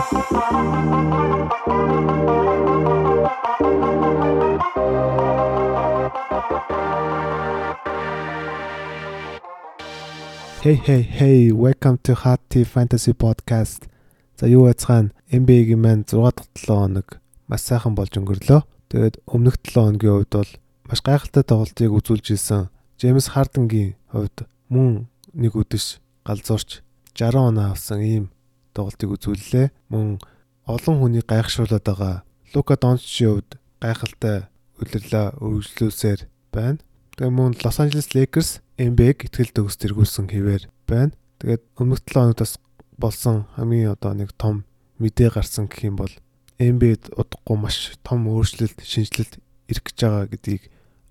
Hey hey hey, welcome to Hot Tea Fantasy Podcast. За юу яцгаана? NBA-гийн маань 6 дахь 7 хоног маш сайхан болж өнгөрлөө. Тэгээд өмнөх 7 хоногийн хувьд бол маш гайхалтай тоглолтыг үзүүлж исэн. Джеймс Харденгийн хувьд мөн нэг үдэш галзуурч 60 оноо авсан ийм тоглолтыг үзүүллээ. Мөн олон хүний гайхшруулад байгаа Лука Дончичийн хувьд гайхалтай үлрэлээ өргөжлүүлсээр байна. Тэгээ мөн Лос Анжелес Lakers NBA-г ихтгэл төгс тэргүүлсэн хэвээр байна. Тэгээд өмнөх 7 хоногт болсон хамгийн одоо нэг том мэдээ гарсан гэх юм бол NBA-д удахгүй маш том өөрчлөлт, шинжилэлт ирэх гэж байгаа гэдгийг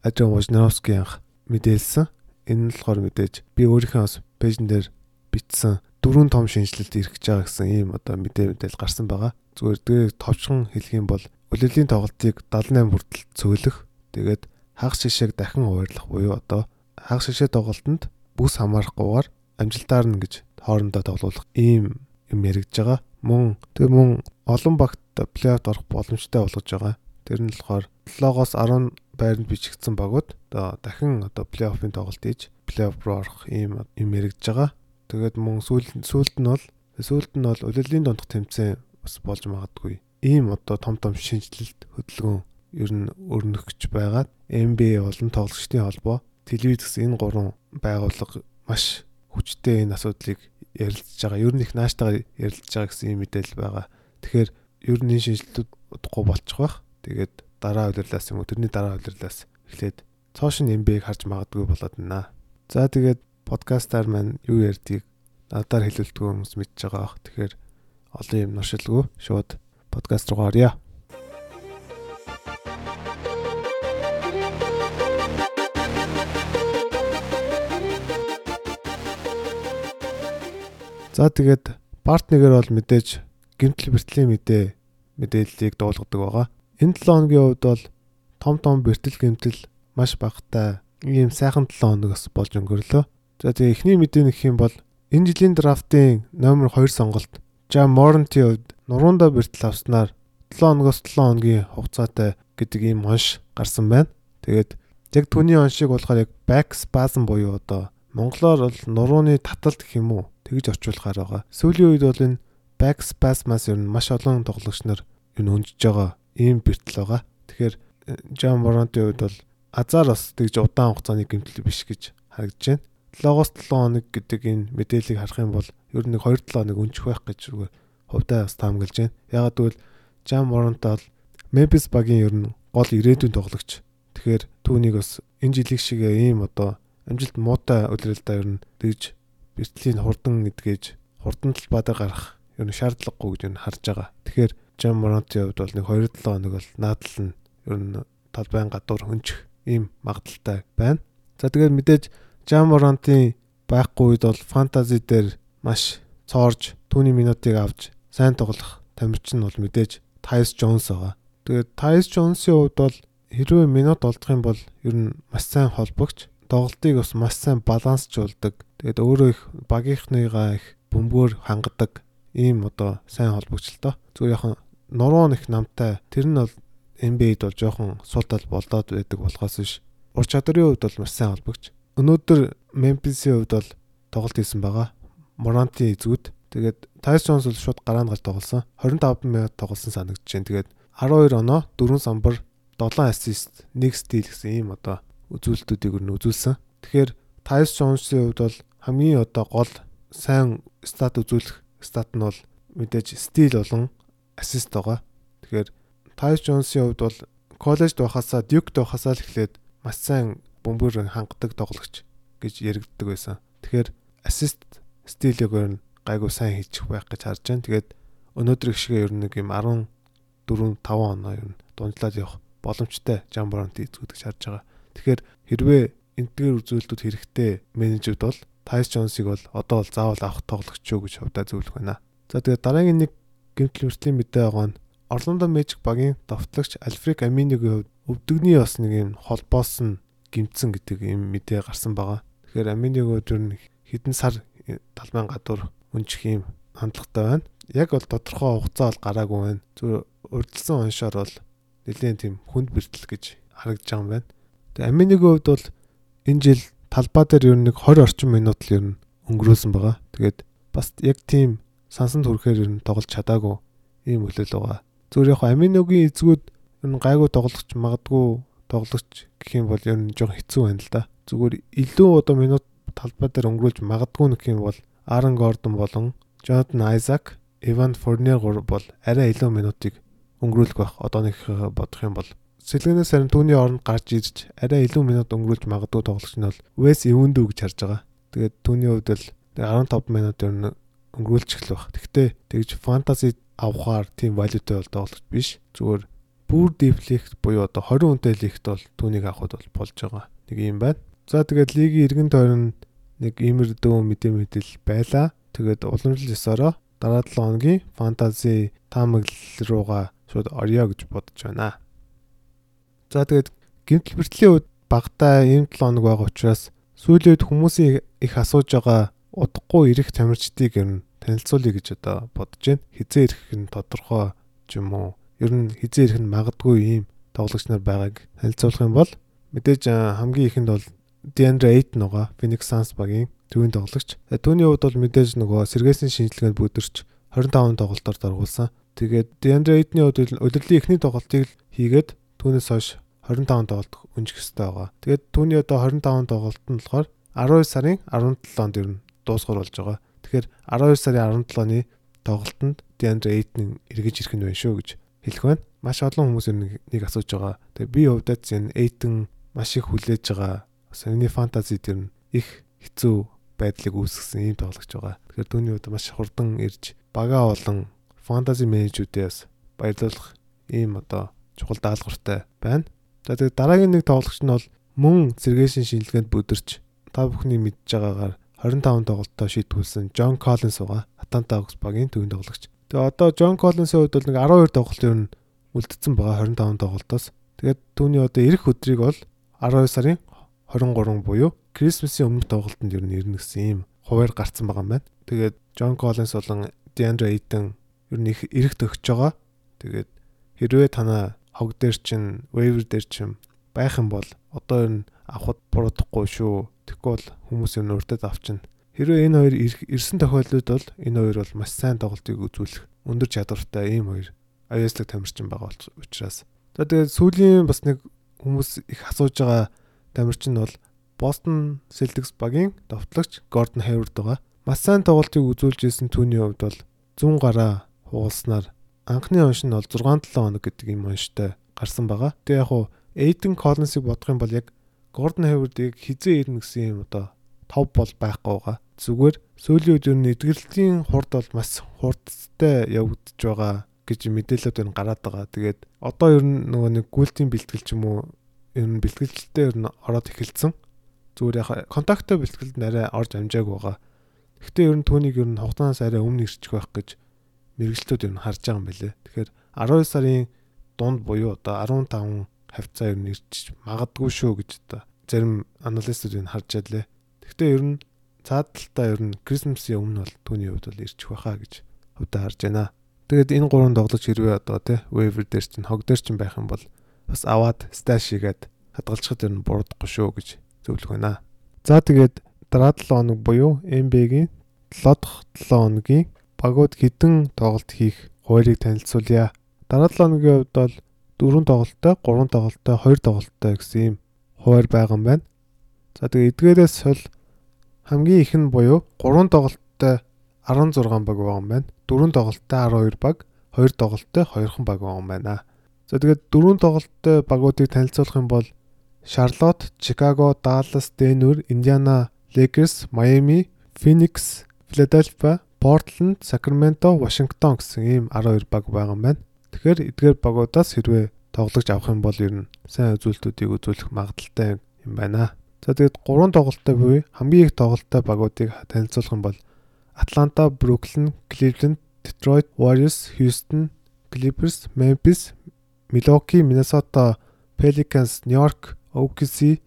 Адриан Вожнаровский анх мэдээлсэн. Энэ нь болохоор мэдээж би өөрийнхөө пэйжн дээр бичсэн дөрвөн том шинжилэлт ирэх гэж байгаа гэсэн ийм одоо мэдээ мэдээл гарсан байгаа. Зүгээр тэгээ товчхон хэлэх юм бол үлрэлийн тоглолтыг 78 хүртэл цөөлөх. Тэгээд хагас шишээг дахин хуваарлах буюу одоо хагас шишээ тоглолтод бүс хамаарахгүйгээр амжилтаар нь гэж хоорондоо тоглох ийм юм яригдж байгаа. Мөн тэр мөн олон багт плей-офф орох боломжтой болгож байгаа. Тэр нь болохоор 7-оос 10 байранд бичигдсэн багууд одоо дахин одоо плей-оффын тоглолт хийж плей-офф руу орох ийм юм яригдж байгаа. Тэгээд мөн сүүл сүүлд нь бол сүүлд нь бол улирлын дондох тэмцээн бас болж магадгүй. Ийм одоо том том шинжилэлт хөдөлгөөн ер нь өрнөх гэж байгаа. NBA болон тоглогчдын холбоо телевиз гэсэн энэ гурван байгууллага маш хүчтэй энэ асуудлыг ярилцж байгаа. Ер нь их нааштайгаар ярилцж байгаа гэсэн юм мэдээлэл байгаа. Тэгэхээр ер нь энэ шинжилтүүд удахгүй болчих байх. Тэгээд дараа удирлаас юм уу тэрний дараа удирлаас эхлээд цоошин NBA-г харж магадгүй болоод байна. За тэгээд подкастаар маань юу ярьдгийг надаар хэлүүлдэг хүмүүс мэдж байгаа бах. Тэгэхээр олон юм нуршилгүй шууд подкаст руу оръё. За тэгээд партнерээр бол мэдээж гимтэл бэртлийн мэдээ мэдээллийг дуулгадаг байгаа. Энэ 7 хоногийн хувьд бол том том бэртэл гимтэл маш багтай ийм сайхан 7 хоногос болж өнгөрлөө. За тэгээ эхний мэдээ нэх юм бол энэ жилийн драфтын номер 2 сонголт Jam Morant-ийн хувьд нуруундаа бэртэл авснаар 7 хоногоос 7 хоногийн хугацаатай гэдэг ийм онш гарсан байна. Тэгээд яг түүний оншийг болохоор яг back spasm буюу одоо монголоор бол нурууны таталт гэх юм уу тэгж орчуулахаар байгаа. Сүүлийн үед бол энэ back spasm-аас ер нь маш олон тоглогч нар энэ өнжиж байгаа ийм бэртэл байгаа. Тэгэхээр Jam Morant-ийн хувьд бол азар бас тэгж удаан хугацааны гэмтэл биш гэж харагдаж байна. 7-оос 7 хоног гэдэг энэ мэдээллийг харах юм бол ер нь 2-7 хоног өнчих байх гэж зүгээр хувьдаа бас таамаглаж байна. Ягаад гэвэл Jam Morant бол Memphis багийн ер нь гол ирээдүйн тоглогч. Тэгэхээр түүнийг бас энэ жилиг шиг ийм одоо амжилт муутай үлрэлдэ ер нь тэгж бэртлийн хурдан гэдгээж хурдан талбай дээр гарах ер нь шаардлагагүй гэж нь харж байгаа. Тэгэхээр Jam Morant-ийн хувьд бол нэг 2-7 хоног бол наадал нь ер нь талбайн гадуур хөнчих ийм магадaltaй байна. За тэгээд мэдээж Morant-ийн байхгүй үед бол фэнтези дээр маш цоорж түүний минутыг авч сайн тоглох тамирчин бол мэдээж Tyus Jones байгаа. Тэгээд Tyus Jones-ийн хувьд бол хэрвээ минут олдох юм бол ер нь маш сайн холбогч тоглолтыг бас маш сайн балансчулдаг. Тэгээд өөрөө их багийнхныгаа их бөмбөөр хангадаг ийм одоо сайн холбогчлоо. Зүгээр яхан нуруу их намтай. Тэр нь бол NBA-д бол жоохон сул тал болдоод байдаг болохоос биш. Ур чадрын хувьд бол маш сайн холбогч. Өнөөдөр Memphis-ийн хувьд бол тоглолт хийсэн байгаа. Moranti эзгүүд. Тэгээд Tyus Jones бол шууд гараанд гал тоглосон. 25 минут тоглосон санагдаж байна. Тэгээд 12 оноо, 4 самбар, 7 ассист, 1 стил гэсэн ийм одоо үзүүлэлтүүдийг өрн үзүүлсэн. Тэгэхээр Tyus Jones-ийн хувьд бол хамгийн одоо гол сайн стат үзүүлэх стат нь бол мэдээж стил болон ассист байгаа. Тэгэхээр Tyus Jones-ийн хувьд бол коллежд байхасаа Duke-д байхасаа л эхлээд маш сайн бөмбөр хангадаг тоглогч гэж яригддаг байсан. Тэгэхээр ассист стилийг ер нь гайгүй сайн хийчих байх гэж харж байна. Тэгээд өнөөдөр их шиг ер нь нэг юм 14 5 оноо ер нь дунджлаад явах боломжтой Jambron эзгүүд гэж харж байгаа. Тэгэхээр хэрвээ энтгээр үзүүлэлтүүд хэрэгтэй менежүүд бол Tyus Jones-ыг бол одоо бол заавал авах тоглогч юу гэж хувьдаа зөвлөх байна. За тэгээд дараагийн нэг гэмтэл хүртлийн мэдээ байгаа нь Орландо Magic багийн товтлогч Альфрик Аминигийн хувьд өвдөгний бас нэг юм холбоос нь гимтсэн гэдэг юм мэдээ гарсан байгаа. Тэгэхээр хувьд ер нь хэдэн сар талбайн гадуур өнчих юм хандлагатай байна. яг бол тодорхой хугацаа бол гараагүй байна. Зүгээр урдсан оншоор бол нэлээд тийм хүнд бэртэл гэж харагдаж байгаа юм байна. Тэгээ Аминигийн хувьд бол энэ жил талбай дээр ер нь нэг 20 орчим минут л ер нь өнгөрүүлсэн байгаа. Тэгээд бас яг тийм сансанд хүрэхээр ер нь тоглож чадаагүй ийм хөлөөл байгаа. Зүгээр яг Аминогийн эзгүүд ер нь гайгүй тоглогч магадгүй тоглогч гэх юм бол ер нь жоохон хэцүү байна л да. Зүгээр илүү одоо минут талбай дээр өнгөрүүлж магадгүй нөх юм бол Аарон Гордон болон Jonathan Isaac, Evan Fournier бол арай илүү минутыг өнгөрүүлэх байх. Одоо нэг бодох юм бол сэлгэнээс харин түүний оронд гарч ирж арай илүү минут өнгөрүүлж магадгүй тоглогч нь бол Wes Ewendu гэж харж байгаа. Тэгээд түүний хувьд л 15 минут ер нь өнгөрүүлчих л байх. Гэхдээ тэгж фэнтези авахаар тийм валютай бол тоглогч биш. Зүгээр бүр дефлект буюу одоо 20 үнэтэй лигт бол түүнийг авахд бол болж байгаа. Нэг юм байна. За тэгээд лигийн эргэн тойронд нэг иймэрдүү мэдээ мэдэл байла. Тэгээд уламжлал ёсороо дараа 7 хоногийн фэнтези таамаглал руугаа шууд орё гэж бодож байна. За тэгээд гимтэл бэртлийн үед багтаа ийм 7 хоног байгаа учраас сүүлийн үед хүмүүсийн их асууж байгаа удахгүй ирэх тамирчдыг нь танилцуулъя гэж одоо бодож байна. Хизээ ирэх нь тодорхой ч юм уу. Ер нь хизээ ирэх нь магадгүй ийм тоглогч нар байгааг танилцуулах юм бол мэдээж хамгийн ихэнд бол DeAndre Ayton байгаа. Phoenix Suns багийн төвийн тоглогч. Түүний хувьд бол мэдээж нөгөө сэргээсийн шинжилгээнд бүдэрч 25 тоглолтоор даргуулсан. Тэгээд DeAndre Ayton-ийн хувьд удирдлын эхний тоглолтыг хийгээд түүнээс хойш 25 тоглолт өнжих хэрэгтэй байгаа. Тэгээд түүний одоо 25 тоглолт нь болохоор 12 сарын 17-нд ер нь дуусгар болж байгаа. Тэгэхээр 12 сарын 17-ны тоглолтод DeAndre Ayton эргэж ирэх нь байна шүү гэж хэлэх байна. Маш олон хүмүүс нэг асууж байгаа. Тэгээ би хувьдаа энэ Ayton маш их хүлээж байгаа Sony Fantasy дээр нь их хэцүү байдлыг үүсгэсэн ийм тоглогч байгаа. Тэгэхээр түүний хувьд маш хурдан ирж бага олон фэнтези менежүүдээс баярлуулах ийм одоо чухал даалгавартай байна. За тэгээд дараагийн нэг тоглогч нь бол мөн сэргээшин шинжилгээнд бүдэрч та бүхний мэдж байгаагаар 25 тоглолтоо шийтгүүлсэн Джон Коллинс байгаа. Атланта Hawks багийн төвийн тоглогч. Тэгээ одоо Джон Коллинсийн хувьд бол нэг 12 тоглолт ер нь үлдсэн байгаа 25 тоглолтоос. Тэгээд түүний одоо эх өдрийг бол 12 сарын 23 буюу Крисмсийн өмнөх тоглолтод ер нь ирнэ гэсэн ийм хуваар гарцсан байгаа юм байна. Тэгээд Джон Коллинс болон Диандре Эйден ер нь их эрэх төгсөж байгаа. Тэгээд хэрвээ танаа хог дээр чин, вейвер дээр чин байх юм бол одоо ер нь авахд буруудахгүй шүү. Бол хүмүүс ер нь урдад авчин. Хэрвээ энэ хоёр ирсэн тохиолдолд бол энэ хоёр бол маш сайн тоглолтыг үзүүлэх өндөр чадвартай ийм хоёр аюулслаг тамирчин байгаа учраас. За тэгээд сүүлийн бас нэг хүмүүс их асууж байгаа тамирчин бол Boston Celtics багийн довтлогч Gordon Hayward байгаа. Маш сайн тоглолтыг үзүүлж исэн түүний хувьд бол 100 гараа хуулснаар анхны онш нь бол 6-7 хоног гэдэг юм онштой гарсан байгаа. Тэгээ яг хуу Aiden Collins-ыг бодох юм бол яг Gordon Hayward-ыг хизээ ирнэ гэсэн юм одоо тов бол байхгүй байгаа. Зүгээр сүүлийн үед ер нь эдгэрлийн хурд бол маш хурдтай явагдаж байгаа гэж мэдээлэлүүд энэ гараад байгаа. Тэгээд одоо ер нь нөгөө нэг гүйлтийн бэлтгэл ч юм уу ер нь бэлтгэлтэй ер нь ороод эхэлсэн. Зүгээр яг контакттай бэлтгэлд арай орж амжааг байгаа. Гэхдээ ер нь түүнийг ер нь хугацаанаас арай өмнө ирчих байх гэж мэрэгчлүүд ер нь харж байгаа юм билэ. Тэгэхээр 12 сарын дунд буюу одоо 15 хавцаа ер нь ирчих магадгүй шүү гэж одоо зарим аналистууд энэ харж ялээ. Гэхдээ ер нь цаадалтаа ер нь Крисмсийн өмнө бол түүний хувьд бол ирчих байхаа гэж хувьдаа харж байна. Тэгээд энэ гурван тоглож хэрвээ одоо тий waiver дээр чинь хог дээр чинь байх юм бол бас аваад сташ хийгээд хадгалчихад ер нь буруудахгүй шүү гэж зөвлөх байна. За тэгээд дараа 7 хоног буюу NBA-гийн 7 дахь 7 хоногийн багууд хідэн тоглолт хийх хуулийг танилцуулъя. Дараа 7 хоногийн хувьд бол 4 тоглолттой, 3 тоглолттой, 2 тоглолттой гэсэн ийм хууль байгаа юм байна. За тэгээд эдгээрээс хол хамгийн их нь буюу 3 тоглолттой 16 баг байгаа юм байна. 4 тоглолттой 12 баг, 2 тоглолттой 2хан баг байгаа юм байна. За тэгээд дөрвөн тоглолттой багуудыг танилцуулах юм бол Charlotte, Chicago, Dallas, Denver, Indiana, Lakers, Miami, Phoenix, Philadelphia, Portland, Sacramento, Washington гэсэн ийм 12 баг байгаа юм байна. Тэгэхээр эдгээр багуудаас хэрвээ тоглож авах юм бол ер нь сайн үзүүлэлтүүдийг үзүүлэх магадaltaй юм байна. За тэгээд гурван тоглолттой буй хамгийн их тоглолттой багуудыг танилцуулах юм бол Atlanta, Brooklyn, Cleveland, Detroit Warriors, Houston, Clippers, Memphis, Milwaukee, Minnesota, Pelicans, New York, OKC,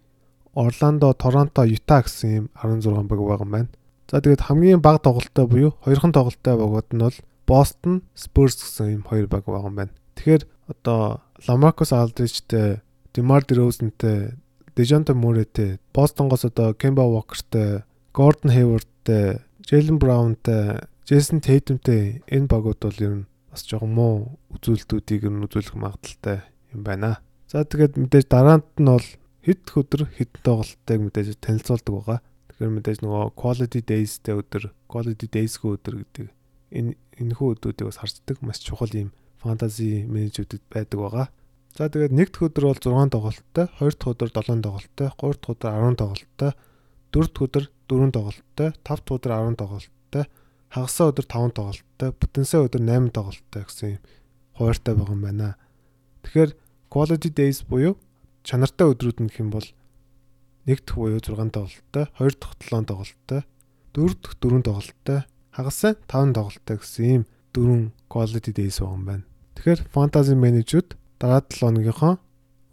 Orlando, Toronto, Utah гэсэн ийм 16 баг байгаа юм байна. За тэгээд хамгийн бага тоглолттой буюу хоёрхан тоглолттой багууд нь бол Boston Spurs гэсэн ийм хоёр баг байгаа юм байна. Тэгэхээр одоо Lamarcus Aldridge-тэй, DeMar DeRozan-тэй, DeJounte Murray-тэй, Boston-гоос одоо Kemba Walker-тэй, Gordon Hayward-тэй, Jalen Brown-тэй, Jason Tatum-тэй энэ багууд бол ер нь бас жоохон муу үзүүлэлтүүдийг нь үзүүлэх магадaltaй юм байна. За тэгээд мэдээж дараанд нь бол хэд өдөр хэд тоглолтыг мэдээж танилцуулдаг байгаа. Тэгэхээр мэдээж нөгөө quality days-тэй өдөр, quality days-гүй өдөр гэдэг энэ энэхүү өдрүүдийг бас харцдаг маш чухал юм фэнтези менежүүдэд байдаг байгаа. За тэгээд нэг дахь өдөр бол 6 тоглолттой, хоёр дахь өдөр 7 тоглолттой, гурав дахь өдөр 10 тоглолттой, дөрөв дахь өдөр 4 тоглолттой, тав дахь өдөр 10 тоглолттой, хагасаа өдөр 5 тоглолттой, бүтэнсээ өдөр 8 тоглолттой гэсэн юм хуваартай байгаа юм байна. Тэгэхээр quality days буюу чанартай өдрүүд нь юм бол нэг дахь буюу 6 тоглолттой, хоёр дахь 7 тоглолттой, дөрөв дэх 4 тоглолттой, хагасаа 5 тоглолттой гэсэн ийм дөрвөн quality days байгаа юм байна. Тэгэхээр fantasy manager-ууд дараа 7 хоногийнхоо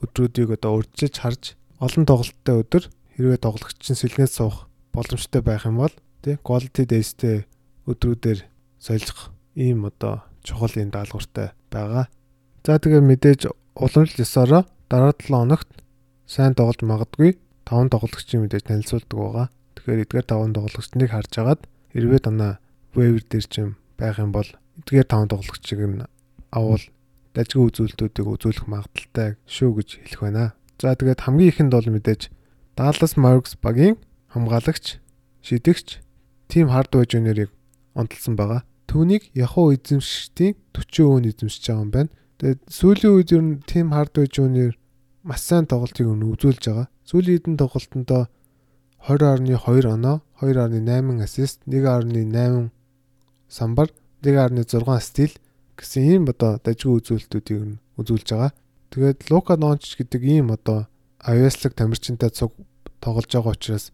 өдрүүдийг одоо урьдчилж харж олон тоглолттой өдөр хэрвээ тоглогч нь сэлнээс суух боломжтой байх юм бол тий quality days-тэй өдрүүдээр солих ийм одоо чухал юм даалгавартай байгаа. За тэгээ мэдээж уламжлал ёсороо дараа 7 хоногт сайн тоглож магадгүй 5 тоглогчийн мэдээж танилцуулдаг байгаа. Тэгэхээр эдгээр 5 тоглогчдыг харж агаад хэрвээ танаа waiver дээр ч юм байх юм бол эдгээр 5 тоглогчийг нь авал дажгүй үзүүлэлтүүдийг үзүүлэх магадaltaй шүү гэж хэлэх байна. За тэгээд хамгийн ихэнд бол мэдээж Dallas Mavericks багийн хамгаалагч, шидэгч Тим Хардвей Жуниорыг онцлсан байгаа. Түүнийг Яхуу эзэмшигчдийн 40% нь эзэмшиж байгаа юм байна. Тэгээд сүүлийн үед ер нь Тим Хардвей Жуниор маш сайн тоглолтыг үзүүлж байгаа. Сүүлийн хэдэн тоглолтондоо 20.2 оноо, 2.8 ассист, 1.8 самбар, 1.6 стил гэсэн ийм одоо дажгүй үзүүлэлтүүдийг нь үзүүлж байгаа. Тэгээд Лука Дончич гэдэг ийм одоо авьяаслаг тамирчинтай цуг тоглож байгаа учраас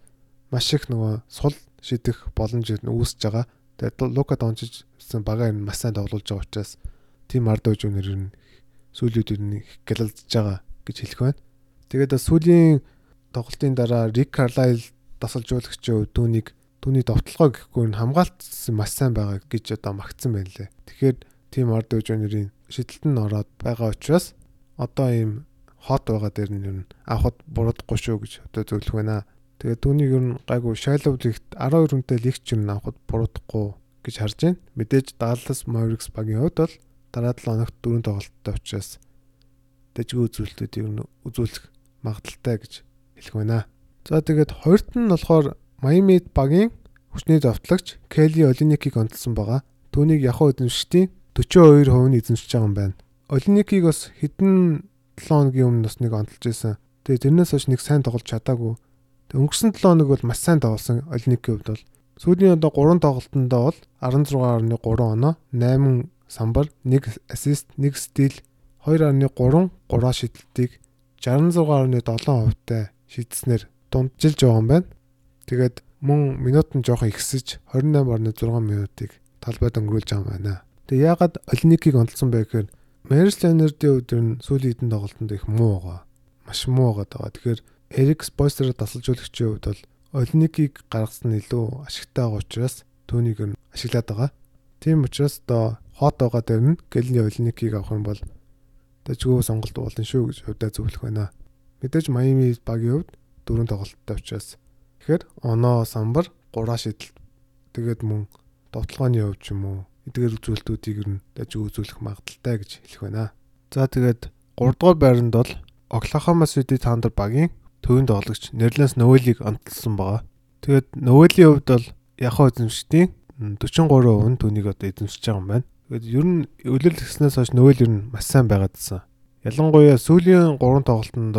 маш их нөгөө сул шидэх боломж үүсэж байгаа. Тэгээд Лука Дончич гэсэн багаар нь маш сайн тоглож байгаа учраас тим ард үж өнөр нь сүүлүүд нь гэлэлдэж байгаа гэж хэлэх байна. Тэгээд сүүлийн тоглолтын дараа Рик Карлайл дасалжуулагчийн хувьд түүнийг түүний довтлогоо гэхгүй нь хамгаалт маш сайн байгаа гэж одоо магтсан байна лээ. Тэгэхээр тим ард үжинэрийн шидэлт нь ороод байгаа учраас одоо ийм хот байгаа дээр нь ер нь авахд буруудахгүй шүү гэж одоо зөвлөх байна. Тэгээд түүнийг ер нь гайгүй Shallow лигт 12 хүнтэй лигч юм авахд буруудахгүй гэж харж байна. Мэдээж Dallas Mavericks багийн хувьд бол дараа 7 хоногт дөрөв тоглолттой учраас дэжгүй үзүүлэлтүүдийг нь үзүүлэх магадaltaй гэж хэлэх байна. За тэгээд хоёрт нь болохоор Miami багийн хүчний давтлагч Kelly Olynyk-ийг онцлсан байгаа. Түүнийг Yahoo эзэмшигчдийн 42% нь эзэмшиж байгаа юм байна. Olynyk-ийг бас хэдэн 7 хоногийн өмнө бас нэг онцолж байсан. Тэгээд тэрнээс хойш нэг сайн тоглож чадаагүй. Тэг өнгөрсөн 7 хоног бол маш сайн тоглосон Olynyk-ийн хувьд бол сүүлийн одоо 3 тоглолтондоо бол 16.3 оноо, 8 самбар, 1 ассист, 1 стил, 2.3 3 шидэлтийг 66.7%-тай шийдснээр дунджилж байгаа юм байна. Тэгээд мөн минут нь жоохон ихсэж 28.6 минутыг талбайд өнгөрүүлж байгаа юм байна. Тэгээд яагаад Олникийг онцлсон бэ гэхээр Мэрс Ленердийн хувьд нь сүүлийн хэдэн тоглолтод их муу байгаа. Маш муу байгаа. Тэгэхээр Эрик Спойстеро тасалжуулагчийн хувьд бол Олникийг гаргасан нь илүү ашигтай байгаа учраас түүнийг нь ашиглаад байгаа. Тийм учраас одоо хот байгаа дээр нь Гэлний Олникийг авах юм бол дэжгүй сонголт болно шүү гэж хувьдаа зөвлөх байна. Мэдээж Майами багийн хувьд дөрөв тоглолттой учраас тэгэхээр оноо самбар 3 шидэл тэгээд мөн довтлогооны хувьд ч юм уу эдгээр үзүүлэлтүүдийг нь дэжгүй үзүүлэх магадaltaй гэж хэлэх байна. За тэгээд 3 дугаар байранд бол Oklahoma City Thunder багийн төвийн тоглогч Nerlens Noel-ийг онцлсан байгаа. Тэгээд Noel-ийн хувьд бол Яхаа эзэмшигчдийн 43% нь түүнийг одоо эзэмшиж байгаа юм байна. Тэгээд ер нь өвлөл гэснээс хойш Noel ер нь маш сайн байгаадсан. Ялангуяа сүүлийн 3 тоглолтонд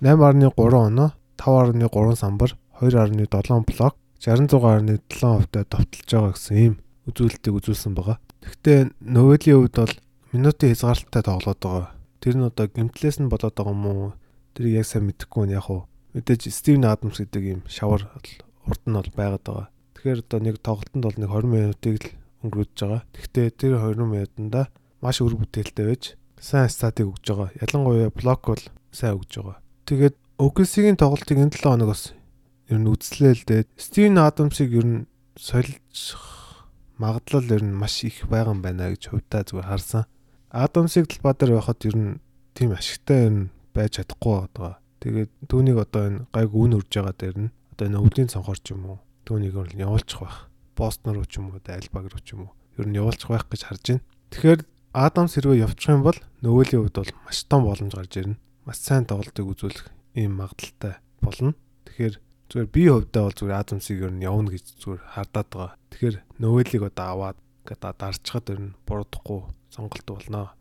8.3 оноо, 5.3 самбар, 2.7 блок, 66.7%-тай довтолж байгаа гэсэн ийм үзүүлэлтийг үзүүлсэн байгаа. Гэхдээ Новелийн хувьд бол минутын хязгаарлалттай тоглоод байгаа. Тэр нь одоо гимтлээс нь болоод байгаа юм уу? Тэр яг сайн мэдэхгүй нь яг уу. Мэдээж Стивен Адамс гэдэг ийм шавар урд нь бол байгаад байгаа. Тэгэхээр одоо нэг тоглолтод бол нэг 20 минутыг л өнгөрөөж байгаа. Гэхдээ тэр 20 минутанда маш өр бүтээлтэй байж сайн статыг өгж байгаа. Ялангуяа блок бол сайн өгж байгаа. Тэгээд OKC-ийн тоглолтыг энэ 7 хоногоос ер нь үзлээ л дээ. Стивен Адамсыг ер нь сольж магадлал ер нь маш их байгаа юм байна гэж хувьдаа зүгээр харсан. Адамсыг талбай дээр байхад ер нь тийм ашигтай ер нь байж чадахгүй байгаа. Тэгээд түүнийг одоо энэ гайг үн үрж байгаа дээр нь одоо энэ өвлийн цонхоор ч юм уу түүнийг бол явуулчих байх. Бостон руу ч юм уу, Альбаг руу ч юм уу ер нь явуулчих байх гэж харж байна. Тэгэхээр Адам сэрвээ явчих юм бол нөгөөлийн хувьд бол маш том боломж гарч ирнэ. Маш сайн тоглолтыг үзүүлэх ийм магадaltaй болно. Тэгэхээр зүгээр би хувьдаа бол зүгээр Адамсыг ер нь явна гэж зүгээр хардаад байгаа. Тэгэхээр нөгөөлийг одоо аваад гэдэг дарчхад ер нь буруудахгүй сонголт болно.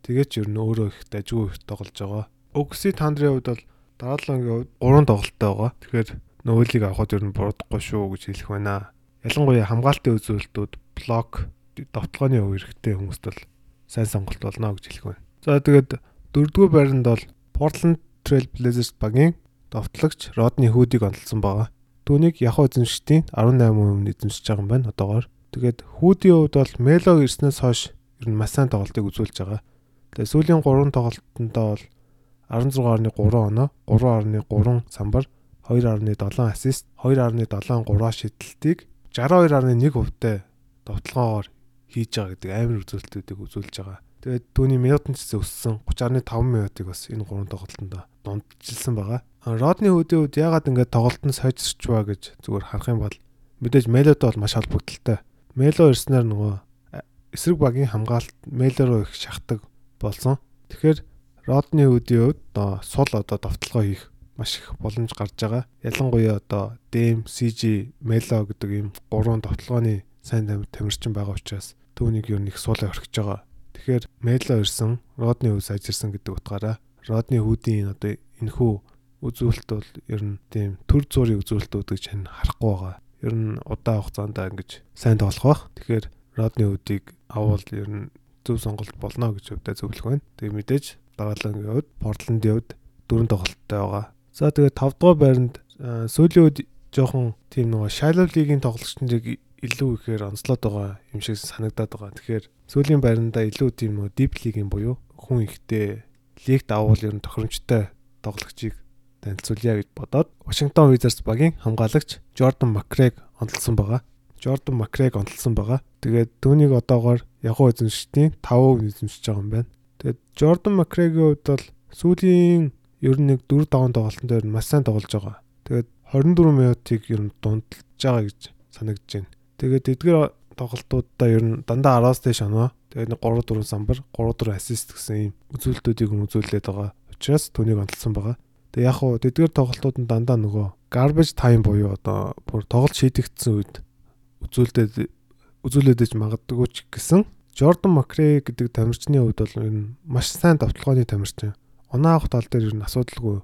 Тэгээд ч ер нь өөрөө их дажгүй их тоглож байгаа. Өгси тандрын хувьд бол дараалалгийн хувьд 3 тоглолттой байгаа. Тэгэхээр нөгөөлийг авахд ер нь буруудахгүй шүү гэж хэлэх байна. Ялангуяа хамгаалтын үзүүлэлтүүд блок довтлооны өв хэрэгтэй хүмүүст бол сайн сонголт болно гэж хэлэх байна. За тэгээд дөрөвдүгээр байранд бол Portland Trail Blazers багийн довтлагч Родни Хүүдийг онцлсан байгаа. Түүнийг Яхоо эзэмшигчдийн 18% эзэмшиж байгаа юм байна одоогоор. Тэгээд Хүүдийн хувьд бол Мело ирснээс хойш ер нь маш сайн тоглолтыг үзүүлж байгаа. Тэгээд сүүлийн 3 тоглолтондоо бол 16.3 оноо, 3.3 самбар, 2.7 ассист, 2.73 шидэлтийг 62.1%-тай довтлогоогоор хийж байгаа гэдэг амар үзүүлэлтүүдийг үзүүлж байгаа. Тэгээд түүний минутын цэцээ өссөн 30.5 минутыг бас энэ гурван тоглолтонд дунджилсан байгаа. Родны үдийн үед ягаад ингэж тоглолтод сайжирч ба гэж зүгээр харах юм бол мэдээж Мелотой бол маш холбогдолтой. Мело ирснээр нөгөө эсрэг багийн хамгаалалт Мело руу их шахдаг болсон. Тэгэхээр Родны үдийн үед сул одоо довтлогоо хийх маш их боломж гарч байгаа. Ялангуяа одоо Дэм, CG, Мело гэдэг ийм гурван довтлогооны сайн тамирчин байгаа учраас түүнийг юу нэг суулаа орхиж байгаа. Тэгэхээр Мело ирсэн, Родны үе сайжирсан гэдэг утгаараа Родны хүүдийн одоо энэхүү үзүүлэлт бол ер нь тийм төр зуурын үзүүлэлтүүд гэж хань харахгүй байгаа. Ер нь удаан хугацаанд ингэж сайн тоглох бах. Тэгэхээр Родны үдийг авал ер нь зөв сонголт болно гэж өвдөө зөвлөх байна. Тэгээ мэдээж дараалагын хувьд Портландын хувьд дөрөв тоглолттой байгаа. За тэгээ 5 дугаар байранд сүүлийн үед жоохон тийм нөгөө Shallow League-ийн тоглогчдыг илүү ихээр онцлоод байгаа юм шиг санагдаад байгаа. Тэгэхээр сүүлийн байрандаа илүү тийм нөгөө Deep League-ийн буюу хүн ихтэй лигт авал ер нь тохиромжтой тоглогчийг танилцуулъя гэж бодоод Washington Wizards багийн хамгаалагч Jordan McCraig онцлсан байгаа. Jordan McCraig онцлсан байгаа. Тэгээд түүнийг одоогоор Yahoo эзэмшигчдийн 5% эзэмшиж байгаа юм байна. Тэгээд Jordan McCraig-ийн хувьд бол сүүлийн ер нь нэг 4 5 тоглолтын дээр маш сайн тоглож байгаа. Тэгээд 24 минутыг ер нь дундалж байгаа гэж санагдаж байна. Тэгээд эдгээр тоглолтуудаа ер нь дандаа 10-аас дээш оноо. Тэгээд 3 4 самбар, 3 4 ассист гэсэн ийм үзүүлэлтүүдийг үзүүлээд байгаа. Учираас түүнийг онцлсан байгаа. Тэг яг уу тэдгээр тоглолтууд нь дандаа нөгөө garbage time буюу одоо бүр тоглолт шийдэгдсэн үед үзүүлдээд үзүүлээд иж магадгүй ч гэсэн Jordan McRae гэдэг тамирчны хувьд бол энэ маш сайн давталгооны тамирчин. Оноо авах тал дээр ер нь асуудалгүй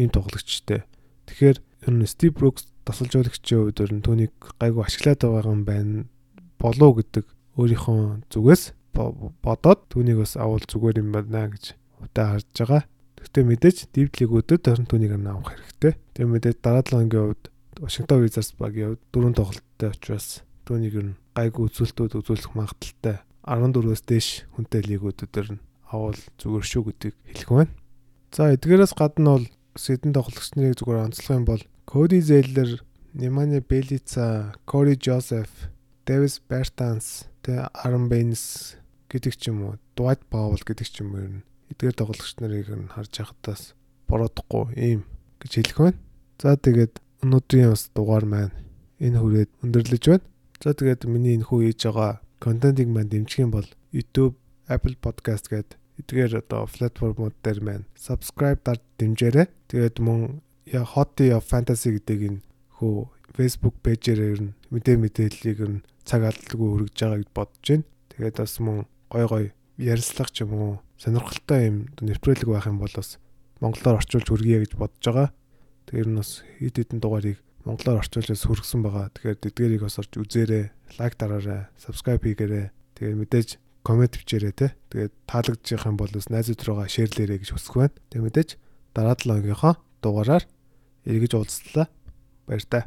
ийм тоглогчтэй. Тэгэхээр ер нь Steve Brooks тасалжуулагчийн хувьд ер нь түүнийг гайгүй ашиглаад байгаа юм байна болов гэдэг өөрийнхөө зүгээс бодоод түүнийг бас авал зүгээр юм байна гэж удаа харж байгаа. Гэхдээ мэдээж дивдлигүүдэд орон түүнийг авах хэрэгтэй. Тэгээ мэдээж дараа 7 өдрийн хувьд Вашингтон Wizards багийн хувьд дөрөв тоглолттой учраас түүнийг ер нь гайгүй үзүүлэлтүүд үзүүлэх магадaltaй 14-өөс дээш хүнтэй лигүүдээр нь авал зүгээр шүү гэдгийг хэлэх байна. За эдгээрээс гадна бол Сэдэн тоглогчныг зүгээр онцлох юм бол Коди Зейлер, Немани Белица, Кори Жозеф, Дэвис Бертанс, тэ Арн Бейнс гэдэг ч юм уу, Дуайт Паул гэдэг ч юм уу ер нь эдгээр тоглогч нарыг нь харж байхдаас бородохгүй ийм гэж хэлэх байна. За тэгээд өнөөдрийн бас дугаар маань энэ хүрээд өндөрлөж байна. За тэгээд миний энэ хүү хийж байгаа контентыг маань дэмжих юм бол YouTube, Apple Podcast гэдэг эдгээр одоо платформуд дээр маань subscribe дарж дэмжээрэй. Тэгээд мөн я Hot of Fantasy гэдэг энэ хөө Facebook пэйжээр ер нь мэдээ мэдээллийг ер нь цаг алдалгүй хүргэж байгаа гэж бодож байна. Тэгээд бас мөн гой гой ярилцлага ч юм уу сонирхолтой юм нэвтрүүлэг байх юм бол бас монголоор орчуулж хүргье гэж бодож байгаа. Тэгэхээр нь бас хэд хэдэн дугаарыг монголоор орчуулж хүргэсэн байгаа. Тэгэхээр тэдгэрийг бас орж үзээрэй, лайк дараарай, subscribe хийгээрэй. Тэгээд мэдээж коммент бичээрэй те. Тэгээд таалагдчих юм бол бас найзууд руугаа шеэрлээрэй гэж хүсэх байна. Тэгээд мэдээж дараа 7 өдрийнхөө дугаараар эргэж уулзлаа. Баяр таа.